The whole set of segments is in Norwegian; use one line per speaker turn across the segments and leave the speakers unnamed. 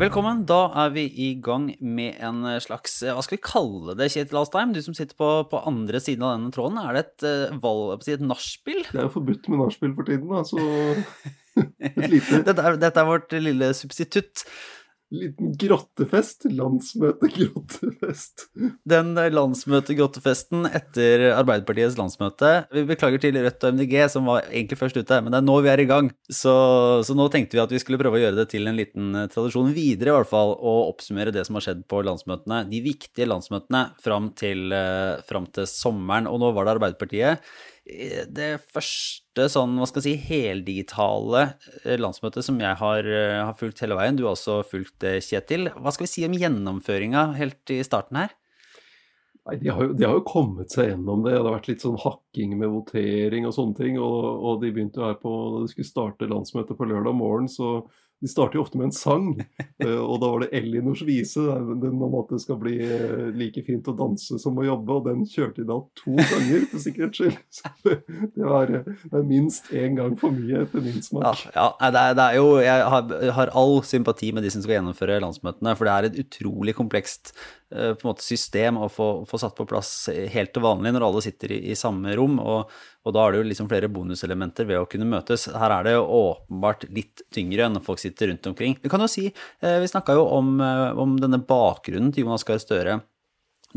Velkommen. Da er vi i gang med en slags Hva skal vi kalle det, Kjetil Alstheim? Du som sitter på, på andre siden av denne tråden. Er det et, uh, valg, et nachspiel?
Det er jo forbudt med nachspiel for tiden, da, så et lite
dette, er, dette er vårt lille substitutt
liten grottefest. Landsmøte-grottefest.
Den landsmøte-grottefesten etter Arbeiderpartiets landsmøte. Vi beklager til Rødt og MDG, som var egentlig først ute, men det er nå vi er i gang. Så, så, nå tenkte vi at vi skulle prøve å gjøre det til en liten tradisjon videre, i hvert fall, og oppsummere det som har skjedd på landsmøtene. De viktige landsmøtene fram til, eh, fram til sommeren. Og nå var det Arbeiderpartiet det første sånn, hva skal jeg si, heldigitale eh, landsmøtet som jeg har, eh, har, fulgt hele veien, du har også fulgt det, Kjetil. Hva skal vi si om gjennomføringa helt i starten her?
Nei, de har, jo, de har, jo, kommet seg gjennom det. Det har vært litt sånn hakking med votering og sånne ting. Og, og de begynte jo her på, da de skulle starte landsmøtet på lørdag morgen, så de starter jo ofte med en sang, eh, og da var det Elinors vise. Den om at det skal bli eh, like fint å danse som å jobbe, og den kjørte de da to ganger for sikkerhets skyld. Så det var, det er minst én gang for mye etter min smak.
Ja, ja det, er, det, er, jo Jeg har, har, all sympati med de som skal gjennomføre landsmøtene, for det er et utrolig komplekst eh, på en måte system å få, få satt på plass helt til vanlig når alle sitter i, i samme rom. og og da er det jo liksom flere bonuselementer ved å kunne møtes. Her er det jo åpenbart litt tyngre når folk sitter rundt omkring. Vi kan jo si, eh, vi snakka jo om, eh, om, denne bakgrunnen til Jonas Gahr Støre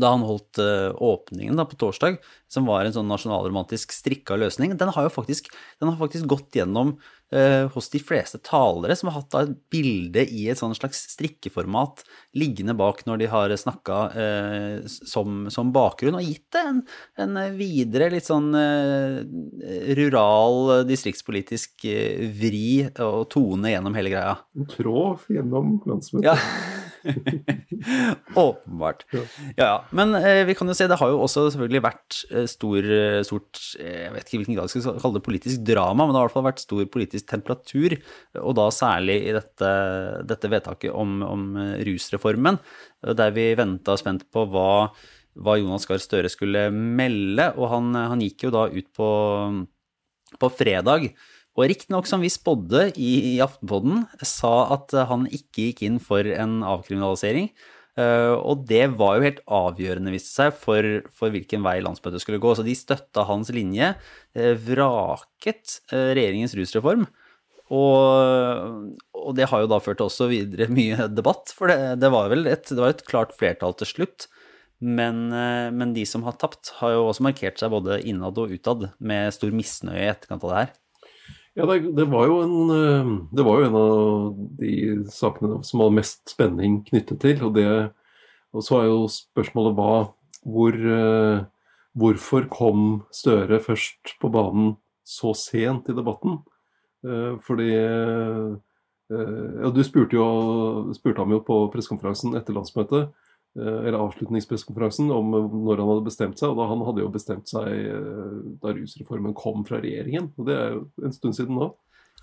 da han holdt uh, åpningen da, på torsdag, som var en sånn nasjonalromantisk strikka løsning, den har jo faktisk, har faktisk gått gjennom uh, hos de fleste talere som har hatt da, et bilde i et sånn slags strikkeformat liggende bak når de har snakka uh, som, som, bakgrunn, og gitt det en, en videre litt sånn rural, distriktspolitisk vri og tone gjennom hele greia.
En tråd gjennom landsmøtet.
Ja. Åpenbart. Ja, ja. Men eh, vi kan jo se, det har jo også selvfølgelig vært eh, stor, eh, stort Jeg vet ikke hvilken grad jeg skal kalle det politisk drama, men det har i hvert fall vært stor politisk temperatur. Og da særlig i dette, dette vedtaket om, om, rusreformen, der vi venta spent på hva, hva Jonas Gahr Støre skulle melde. Og han, han, gikk jo da ut på, på fredag og riktignok som vi spådde i, i Aftenpodden, sa at han ikke gikk inn for en avkriminalisering. Uh, og det var jo helt avgjørende, viste seg, for, for, hvilken vei landsmøtet skulle gå. Så de støtta hans linje, uh, vraket regjeringens rusreform. Og, og, det har jo da ført til også videre mye debatt, for det, det var vel et, var et klart flertall til slutt. Men, men, de som har tapt, har jo også markert seg både innad og utad med stor misnøye i etterkant av det her.
Ja, det, det, var en, eh, det var jo en av de sakene som hadde mest spenning knyttet til. Og, det, og så er jo spørsmålet hva hvor, eh, Hvorfor kom Støre først på banen så sent i debatten? Eh, fordi ja, Du spurte, jo, spurte ham jo på pressekonferansen etter landsmøtet eller avslutningspressekonferansen om når han hadde bestemt seg. og da Han hadde jo bestemt seg eh, da rusreformen kom fra regjeringen. og Det er jo en stund siden nå.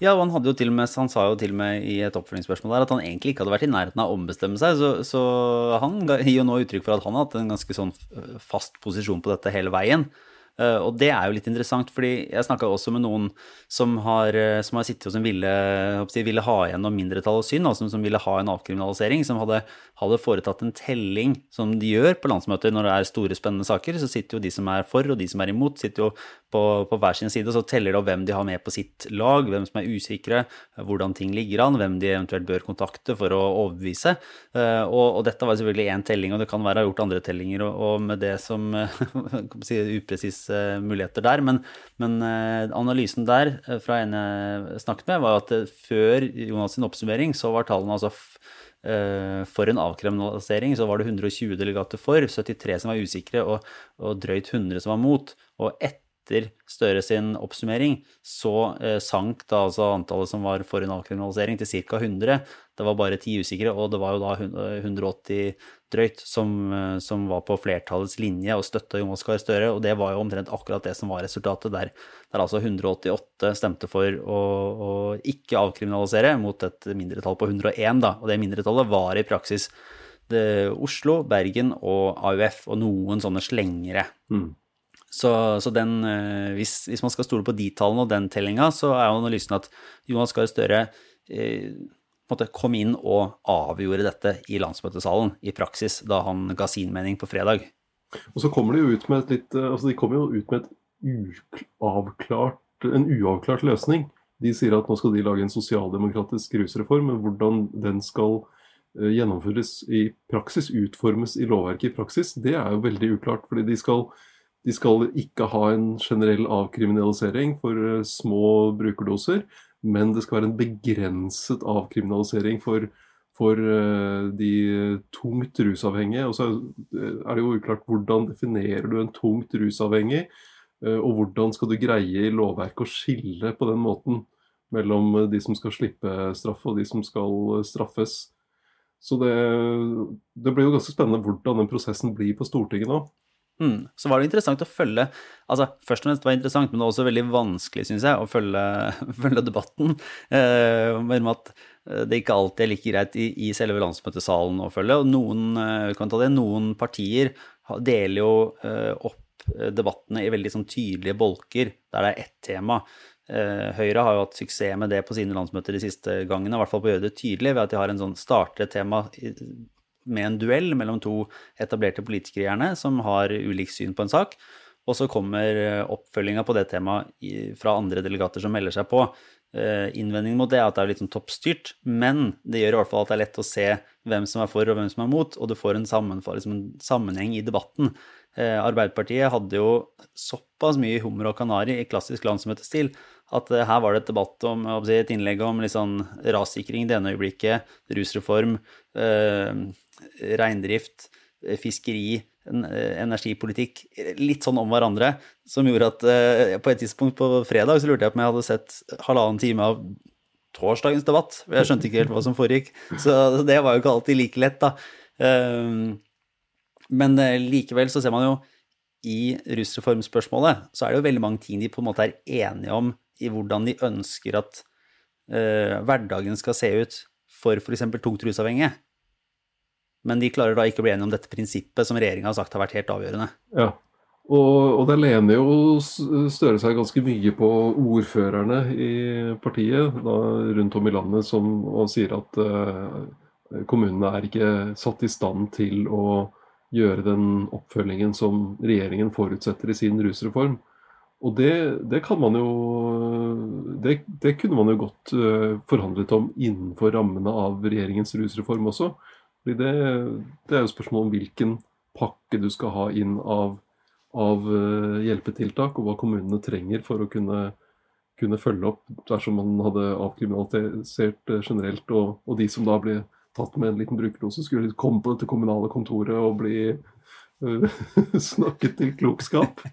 Ja, og han, hadde jo til og med, han sa jo til og med i et oppfølgingsspørsmål der at han egentlig ikke hadde vært i nærheten av å ombestemme seg. Så, så han gir jo nå uttrykk for at han har hatt en ganske sånn fast posisjon på dette hele veien. Eh, og det er jo litt interessant, fordi jeg snakka også med noen som har, eh, som har sittet og som ville, ville ha igjennom mindretall og synd, altså som ville ha en avkriminalisering, som hadde, hadde, foretatt en telling, som de gjør på landsmøter når det er store, spennende saker. Så sitter jo de som er for og de som er imot, sitter jo på, på hver sin side, og så teller de hvem de har med på sitt lag, hvem som er usikre, hvordan ting ligger an, hvem de eventuelt bør kontakte for å overbevise. Eh, og, og dette var selvfølgelig én telling, og det kan være gjort andre tellinger, og, og med det som si, upresise muligheter der. Men, men eh, analysen der eh, fra en jeg snakket med, var at eh, før Jonas sin oppsummering så var tallene altså for en avkriminalisering så var det 120 delegater for, 73 som var usikre og, og drøyt 100 som var mot. Og etter etter Støre sin oppsummering, så eh, sank da altså antallet som var for en avkriminalisering til ca. 100. Det var bare ti usikre, og det var jo da 180 drøyt som, eh, som var på flertallets linje og støtta Jonas Gahr Støre, og det var jo omtrent akkurat det som var resultatet, der, der altså 188 stemte for å, å ikke avkriminalisere, mot et mindretall på 101, da, og det mindretallet var i praksis Oslo, Bergen og AUF og noen sånne slengere. Mm. Så, så den, hvis, hvis, man skal stole på de tallene og den tellinga, så er jo analysen at Jonas Gahr Støre eh, kom inn og avgjorde dette i landsmøtesalen i praksis, da han ga sin mening på fredag.
Og så kommer de jo ut med et litt, altså de kommer jo ut med uavklart, en uavklart løsning. De sier at nå skal de lage en sosialdemokratisk rusreform, men hvordan den skal eh, gjennomføres i praksis, utformes i lovverket i praksis, det er jo veldig uklart. fordi de skal, de skal ikke ha en generell avkriminalisering for eh, små brukerdoser, men det skal være en begrenset avkriminalisering for for eh, de tungt rusavhengige. Og så er det jo uklart hvordan definerer du en tungt rusavhengig, eh, og hvordan skal du greie i lovverket å skille på den måten mellom de som skal slippe straff og de som skal straffes. Så det, det blir jo ganske spennende hvordan den prosessen blir på Stortinget nå.
Mm. Så var det interessant å følge altså Først og fremst var det interessant, men det var også veldig vanskelig, syns jeg, å følge, følge debatten. Eh, med at eh, det ikke alltid er like greit i, i selve landsmøtesalen å følge. Og noen, eh, det, noen partier deler jo eh, opp eh, debattene i veldig sånn tydelige bolker, der det er ett tema. Høyre har jo hatt suksess med det på sine landsmøter de siste gangene, i hvert fall på å gjøre det tydelig ved at de har en sånn starter tema med en duell mellom to etablerte politikere, gjerne, som har ulikt syn på en sak. Og så kommer eh, oppfølginga på det temaet fra andre delegater som melder seg på. Eh, innvendingen mot det er at det er litt sånn toppstyrt, men det gjør i hvert fall at det er lett å se hvem som er for og hvem som er mot, og du får en, liksom en sammenheng i debatten. Eh, Arbeiderpartiet hadde jo såpass mye hummer og kanari i klassisk landsmøtestil at her var det et debatt om et innlegg om litt sånn rassikring det ene øyeblikket, rusreform, reindrift, eh, fiskeri, eh, energipolitikk litt sånn om hverandre, som gjorde at eh, på et tidspunkt på fredag så lurte jeg på om jeg hadde sett halvannen time av torsdagens debatt. Jeg skjønte ikke helt hva som foregikk. Så det var jo ikke alltid like lett, da. Men likevel så ser man jo i rusreformspørsmålet så er det jo veldig mange ting de på en måte er enige om i hvordan de ønsker at hverdagen skal se ut for f.eks. tungt rusavhengige. Men de klarer da ikke å bli enige om dette prinsippet som regjeringa har sagt har vært helt avgjørende.
Ja, og, og der lener jo Støre seg ganske mye på ordførerne i partiet da, rundt om i landet som, og sier at uh, kommunene er ikke satt i stand til å gjøre den oppfølgingen som regjeringen forutsetter i sin rusreform. Og det, det kan man jo det, det, kunne man jo godt uh, forhandlet om innenfor rammene av regjeringens rusreform også. Fordi det, det er jo spørsmål om hvilken pakke du skal ha inn av, av uh, hjelpetiltak, og hva kommunene trenger for å kunne, kunne, følge opp dersom man hadde avkriminalisert uh, generelt, og, og, de som da ble tatt med en liten brukerdose, skulle komme på dette kommunale kontoret og bli uh, snakket til klokskap.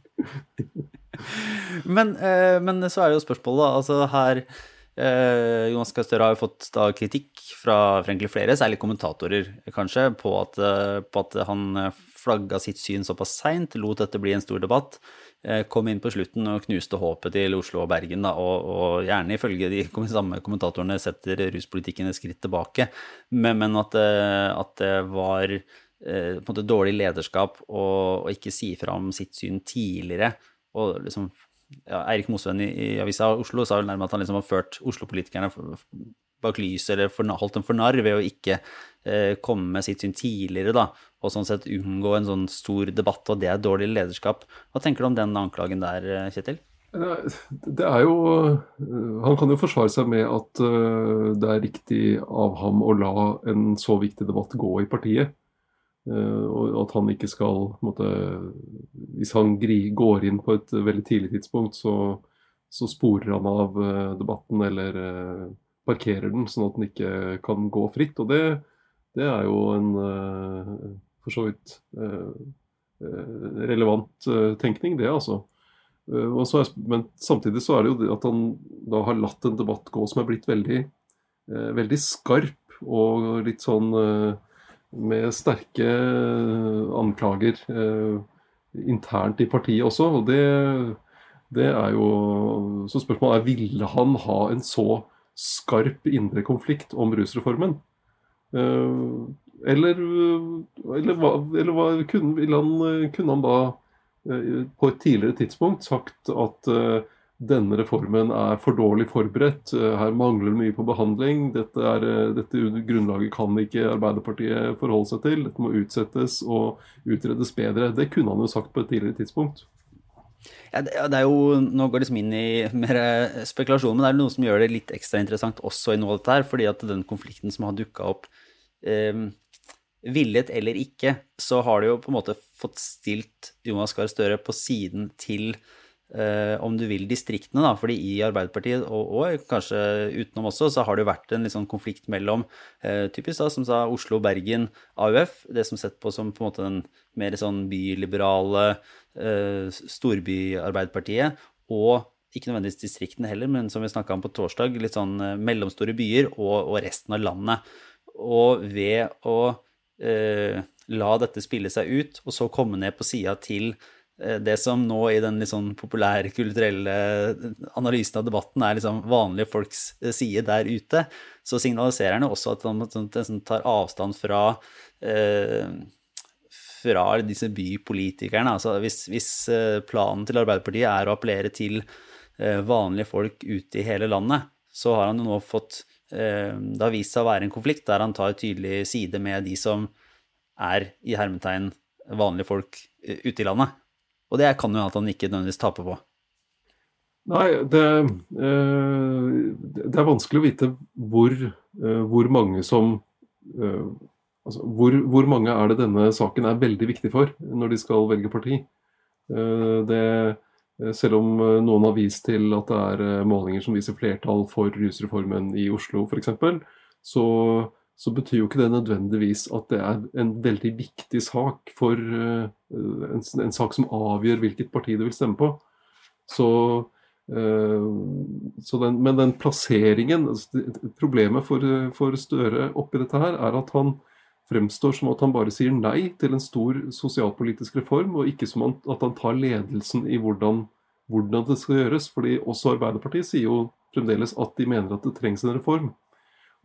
men, men, så er det jo spørsmålet, da. Altså her Eh, Jonas Gahr Støre har jo fått da, kritikk fra, egentlig flere, særlig kommentatorer kanskje, på at, eh, på at han flagga sitt syn såpass seint, lot dette bli en stor debatt. Eh, kom inn på slutten og knuste håpet til Oslo og Bergen, da, og, og, gjerne ifølge de samme kommentatorene setter ruspolitikken et skritt tilbake. Men, men at, eh, at, det var eh, på en måte dårlig lederskap å ikke si fra om sitt syn tidligere. og liksom ja, Eirik Mosveen i, i avisa Oslo sa vel nærmest at han liksom har ført Oslo-politikerne bak lyset eller for, holdt dem for narr ved å ikke eh, komme med sitt syn tidligere, da, og sånn sett unngå en sånn stor debatt, og det er dårlig lederskap. Hva tenker du om den anklagen der, eh, Kjetil?
Det er jo eh, Han kan jo forsvare seg med at eh, det er riktig av ham å la en så viktig debatt gå i partiet. Eh, og at han ikke skal måtte, Hvis han går inn på et veldig tidlig tidspunkt, så, så sporer han av eh, debatten eller eh, parkerer den, sånn at den ikke kan gå fritt. Og det, det er jo en for så vidt relevant tenkning, det, altså. Er, men samtidig så er det jo at han da har latt en debatt gå som er blitt veldig, veldig skarp og litt sånn med sterke eh, anklager eh, internt i partiet også. og det, det er jo, Så spørsmålet er ville han ha en så skarp indre konflikt om rusreformen? Eh, eller, eller, hva, eller hva kunne, han, kunne, han, da på et tidligere tidspunkt sagt at denne reformen er for dårlig forberedt, her mangler det mye på behandling, dette, er, dette, grunnlaget kan ikke Arbeiderpartiet forholde seg til, dette må utsettes og utredes bedre. Det kunne han jo sagt på et tidligere tidspunkt.
Ja, det, er jo, Nå går det liksom inn i mer spekulasjon, men det er noe som gjør det litt ekstra interessant også i noe av dette her, fordi at den konflikten som har dukka opp eh, Villet eller ikke, så har det jo på en måte fått stilt Jonas Gahr Støre på siden til eh, om du vil, distriktene. da, fordi i Arbeiderpartiet, og, og, kanskje utenom også, så har det vært en sånn konflikt mellom eh, typisk da, som sa Oslo, Bergen, AUF, det som sett på som på en måte den mer sånn byliberale Eh, storbyarbeiderpartiet, og ikke nødvendigvis distriktene heller, men som vi snakka om på torsdag, litt sånn eh, mellomstore byer og, og, resten av landet. Og ved å eh, la dette spille seg ut, og så komme ned på sida til eh, det som nå i den litt sånn populære kulturelle analysen av debatten er liksom vanlige folks side der ute, så signaliserer han også at han tar avstand fra eh, fra disse bypolitikerne. Altså hvis, hvis, eh, planen til Arbeiderpartiet er å appellere til eh, vanlige folk ute i hele landet, så har han jo nå fått eh, Det har vist seg å være en konflikt der han tar tydelig side med de som er i hermetegn vanlige folk ute i landet. Og det kan jo at han ikke nødvendigvis taper på.
Nei, det, det, er vanskelig å vite hvor, hvor mange som Altså, hvor, hvor, mange er det denne saken er veldig viktig for når de skal velge parti? Eh, det, eh, selv om eh, noen har vist til at det er målinger som viser flertall for rusreformen i Oslo f.eks., så, så betyr jo ikke det nødvendigvis at det er en veldig viktig sak for en, en sak som avgjør hvilket parti du vil stemme på. Så, så den, men den plasseringen altså, Problemet for, for Støre oppi dette her er at han fremstår som at han bare sier nei til en stor sosialpolitisk reform, og ikke som at han tar ledelsen i hvordan, hvordan det skal gjøres. fordi også Arbeiderpartiet sier jo fremdeles at de mener at det trengs en reform.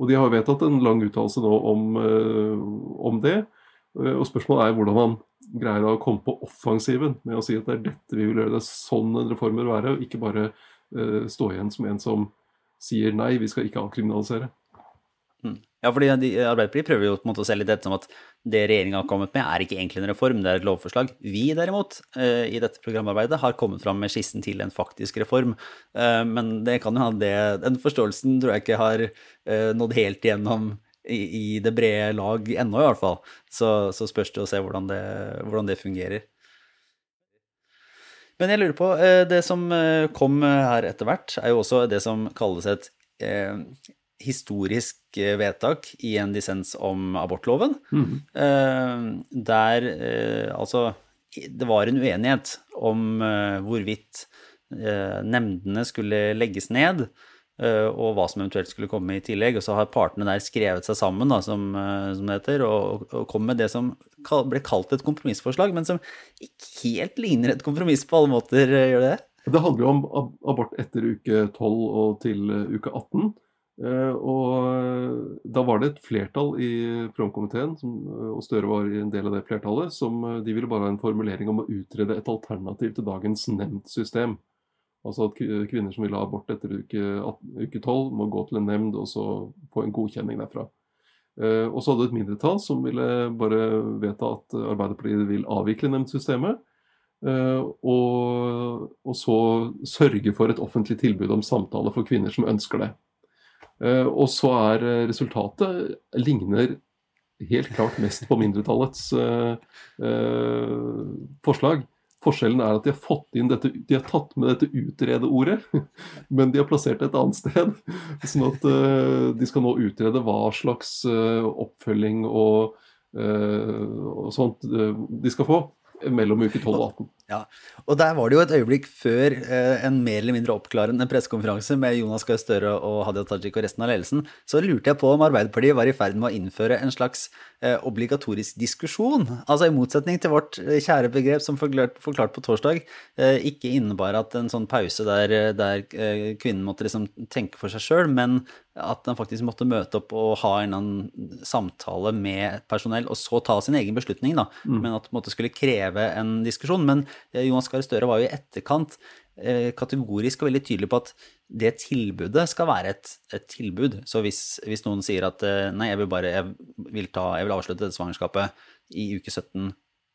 Og de har vedtatt en lang uttalelse nå om, øh, om, det. Eh, og spørsmålet er hvordan han greier å komme på offensiven med å si at det er dette vi vil gjøre, det er sånn en reform bør være, og ikke bare uh, stå igjen som en som sier nei, vi skal ikke avkriminalisere.
Ja, fordi Arbeiderpartiet prøver jo på en måte å selge dette som at det regjeringa har kommet med, er ikke egentlig en reform, det er et lovforslag. Vi derimot, eh, i dette programarbeidet, har kommet fram med skissen til en faktisk reform. Eh, men det kan jo ha det Den forståelsen tror jeg ikke har eh, nådd helt igjennom i det brede lag ennå, i hvert fall. Så, så spørs det å se hvordan det, hvordan det fungerer. Men jeg lurer på, det som kom her etter hvert, er jo også det som kalles et historisk eh, vedtak i en dissens om abortloven, mm. der eh, altså det var en uenighet om hvorvidt nemndene skulle legges ned, og hva som eventuelt skulle komme i tillegg. Og så har partene der skrevet seg sammen, da, som, som, det heter, og, og kom med det som ble kalt et kompromissforslag, men som ikke helt ligner et kompromiss på alle måter, gjør det?
Det handler jo om abort etter uke 12 og til uke 18. Eh, og eh, da var det et flertall i programkomiteen, eh, og Støre var en del av det flertallet, som de ville bare ha en formulering om å utrede et alternativ til dagens nemndsystem. Altså at kvinner som vil ha abort etter uke, 18, uke 12, må gå til en nemnd og så få en godkjenning derfra. Og så hadde et mindretall som ville bare vedta at Arbeiderpartiet vil avvikle nemndsystemet. Og, og så sørge for et offentlig tilbud om samtale for kvinner som ønsker det. Eh, og så er eh, resultatet ligner helt klart mest på mindretallets eh, forslag. Forskjellen er at de har fått inn dette, de har tatt med dette utrede-ordet, men de har plassert det et annet sted. Sånn at de skal nå utrede hva slags oppfølging og, og sånt de skal få mellom uke 12 og 18.
Ja, og der var det jo et øyeblikk før eh, en mer eller mindre oppklarende pressekonferanse med Jonas Gahr Støre og Hadia Tajik og resten av ledelsen, så lurte jeg på om Arbeiderpartiet var i ferd med å innføre en slags eh, obligatorisk diskusjon. Altså i motsetning til vårt eh, kjære begrep som forklart, forklart på torsdag, eh, ikke innebar at en sånn pause der, eh, der eh, kvinnen måtte liksom tenke for seg sjøl, men at den faktisk måtte møte opp og ha en annen samtale med personell, og så ta sin egen beslutning, da. Mm. Men at det skulle kreve en diskusjon. Men Jonas Gahr Støre var jo i etterkant kategorisk og veldig tydelig på at det tilbudet skal være et, et tilbud. Så hvis, hvis, noen sier at nei, jeg vil bare jeg vil, ta, jeg vil avslutte dette svangerskapet i uke 17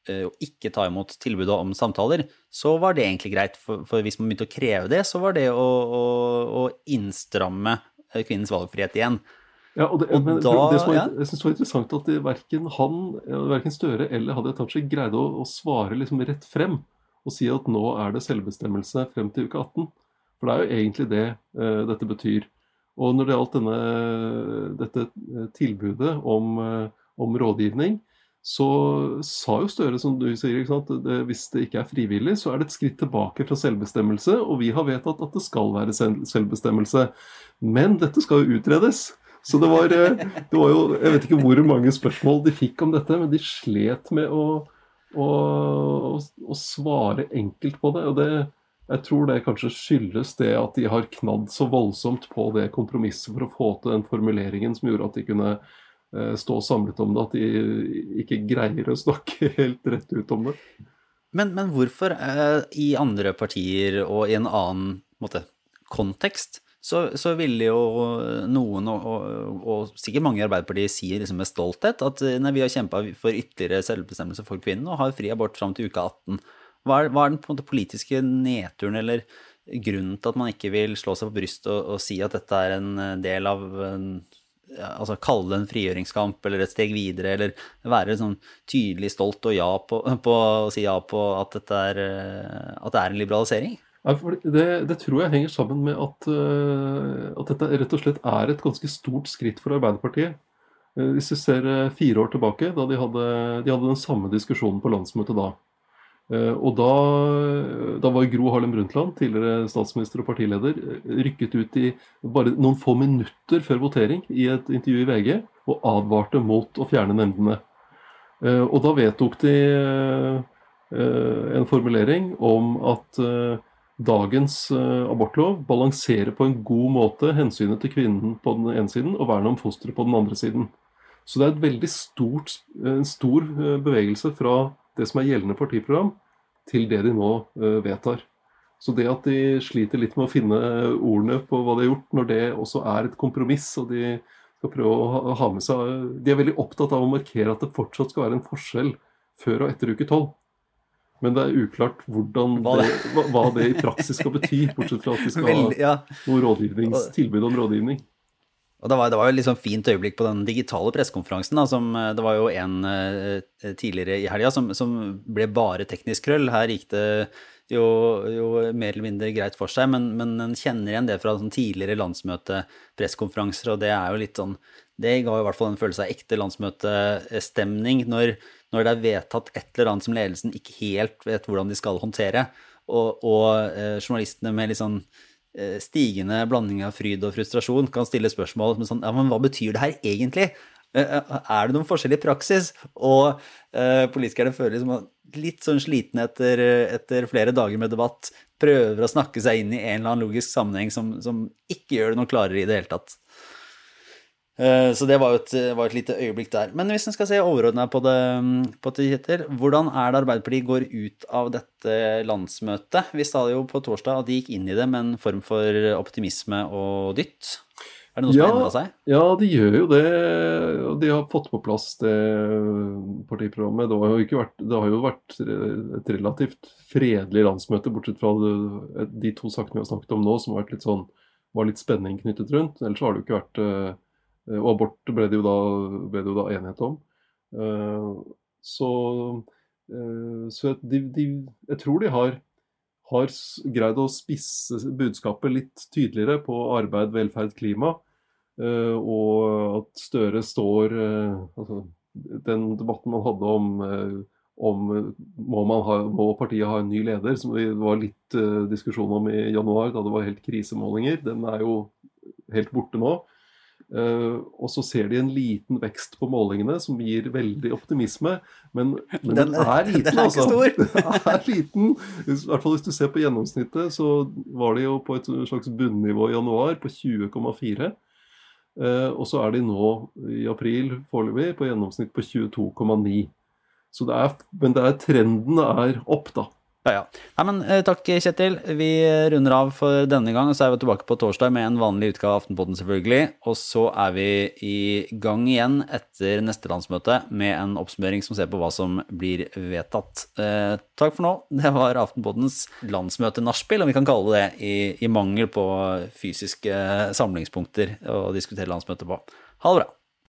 og ikke ta imot tilbudet om samtaler, så var det egentlig greit. For, for hvis man begynte å kreve det, så var det å, å, å innstramme kvinnens valgfrihet igjen.
Ja, og det, og men, da, det som var, ja. Jeg synes det var interessant at verken han, verken Støre eller Hadia Tajik greide å, å, svare liksom rett frem og si at nå er det selvbestemmelse frem til uke 18. For det er jo egentlig det uh, dette betyr. Og når det gjaldt denne, dette eh, tilbudet om, uh, om, rådgivning, så sa jo Støre, som du sier, at det, hvis det ikke er frivillig, så er det et skritt tilbake fra selvbestemmelse. Og vi har vedtatt at det skal være selvbestemmelse. Men dette skal jo utredes. Så det var, eh, det var, jo Jeg vet ikke hvor mange spørsmål de fikk om dette, men de slet med å, å, å svare enkelt på det. Og det, jeg tror det kanskje skyldes det at de har knadd så voldsomt på det kompromisset for å få til den formuleringen som gjorde at de kunne eh, stå samlet om det, at de ikke greier å snakke helt rett ut om det.
Men, men hvorfor eh, i andre partier og i en annen måte, kontekst så, så ville jo noen, og, og, og, sikkert mange i Arbeiderpartiet, si liksom med stolthet at nei, vi har kjempa for ytterligere selvbestemmelse for kvinnen og har fri abort fram til uke 18. Hva er, hva er den politiske nedturen eller grunnen til at man ikke vil slå seg på brystet og, og, si at dette er en del av en, altså Kalle det en frigjøringskamp eller et steg videre, eller være sånn tydelig stolt og ja på, på, å si ja på at, er, at det er en liberalisering?
Det, det, tror jeg henger sammen med at, eh, at, dette rett og slett er et ganske stort skritt for Arbeiderpartiet. Eh, hvis vi ser eh, fire år tilbake, da de hadde, de hadde den samme diskusjonen på landsmøtet da. Og da, da var Gro Harlem Brundtland, tidligere statsminister og partileder, rykket ut i bare noen få minutter før votering i et intervju i VG og advarte mot å fjerne nemndene. Og da vedtok de en formulering om at dagens uh, abortlov balanserer på en god måte hensynet til kvinnen på den ene siden og vernet om fosteret på den andre siden. Så det er et veldig stort, en stor uh, bevegelse fra det som er gjeldende partiprogram, til det de nå uh, vedtar. Så det at de sliter litt med å finne ordene på hva de har gjort, når det også er et kompromiss, og de skal prøve å ha med seg De er veldig opptatt av å markere at det fortsatt skal være en forskjell før og etter uke tolv. Men det er uklart hvordan hva det, hva, det i praksis skal bety, bortsett fra at vi skal Vel, ja. ha noe rådgivningstilbud om rådgivning.
Og Det var, det var jo et sånn fint øyeblikk på den digitale pressekonferansen. Eh, det var jo en uh, tidligere i helga som, som, ble bare teknisk krøll. Her gikk det jo, jo, mer eller mindre greit for seg, men, men en kjenner igjen det fra sånn tidligere landsmøtepressekonferanser, og det er jo litt sånn Det ga i hvert fall en følelse av ekte landsmøtestemning når når det er vedtatt et eller annet som ledelsen ikke helt vet hvordan de skal håndtere, og, og eh, journalistene med litt sånn eh, stigende blanding av fryd og frustrasjon kan stille spørsmål som sånn Ja, men hva betyr det her egentlig? Eh, eh, er det noen forskjell i praksis? Og eh, politikerne føler liksom litt sånn slitne etter, etter, flere dager med debatt. Prøver å snakke seg inn i en eller annen logisk sammenheng som, som ikke gjør det noe klarere i det hele tatt. Eh, så det var jo et, var et, lite øyeblikk der. Men hvis en skal se overordna på det, på det hvordan er det Arbeiderpartiet går ut av dette landsmøtet? Vi sa jo på torsdag at de gikk inn i det med en form for optimisme og dytt. Er det noe som
ja,
har endra seg?
Ja, de gjør jo det. Og de har fått på plass det partiprogrammet. Det har jo, vært, det har jo vært et relativt fredelig landsmøte, bortsett fra de to sakene vi har snakket om nå, som har vært litt sånn, var litt spenning knyttet rundt. Ellers har det jo ikke vært Eh, og abort ble det jo da, det jo da enighet om. Eh, så, eh, så de, de, jeg tror de har, har greid å spisse budskapet litt tydeligere på arbeid, velferd, klima. Og at Støre står altså, Den debatten man hadde om, om må, ha, må, partiet ha en ny leder, som det var litt diskusjon om i januar, da det var helt krisemålinger, den er jo helt borte nå. Uh, og så ser de en liten vekst på målingene som gir veldig optimisme. Men, men den, den, er liten, den er altså. den er liten. I hvert fall hvis du ser på gjennomsnittet, så var de jo på et slags bunnivå i januar på 20,4. Uh, eh, og så er de nå i april foreløpig på gjennomsnitt på 22,9. Så det er, men det er, trenden er opp, da.
Ja, ja. Nei, men eh, Takk, Kjetil. Vi runder av for denne gang. og Så er vi tilbake på torsdag med en vanlig utgave av Aftenpodden, selvfølgelig. Og så er vi i gang igjen etter neste landsmøte med en oppsummering som ser på hva som blir vedtatt. Eh, takk for nå. Det var Aftenpoddens landsmøte-nachspiel, om vi kan kalle det det, i, i mangel på fysiske samlingspunkter å diskutere landsmøtet på. Ha det bra.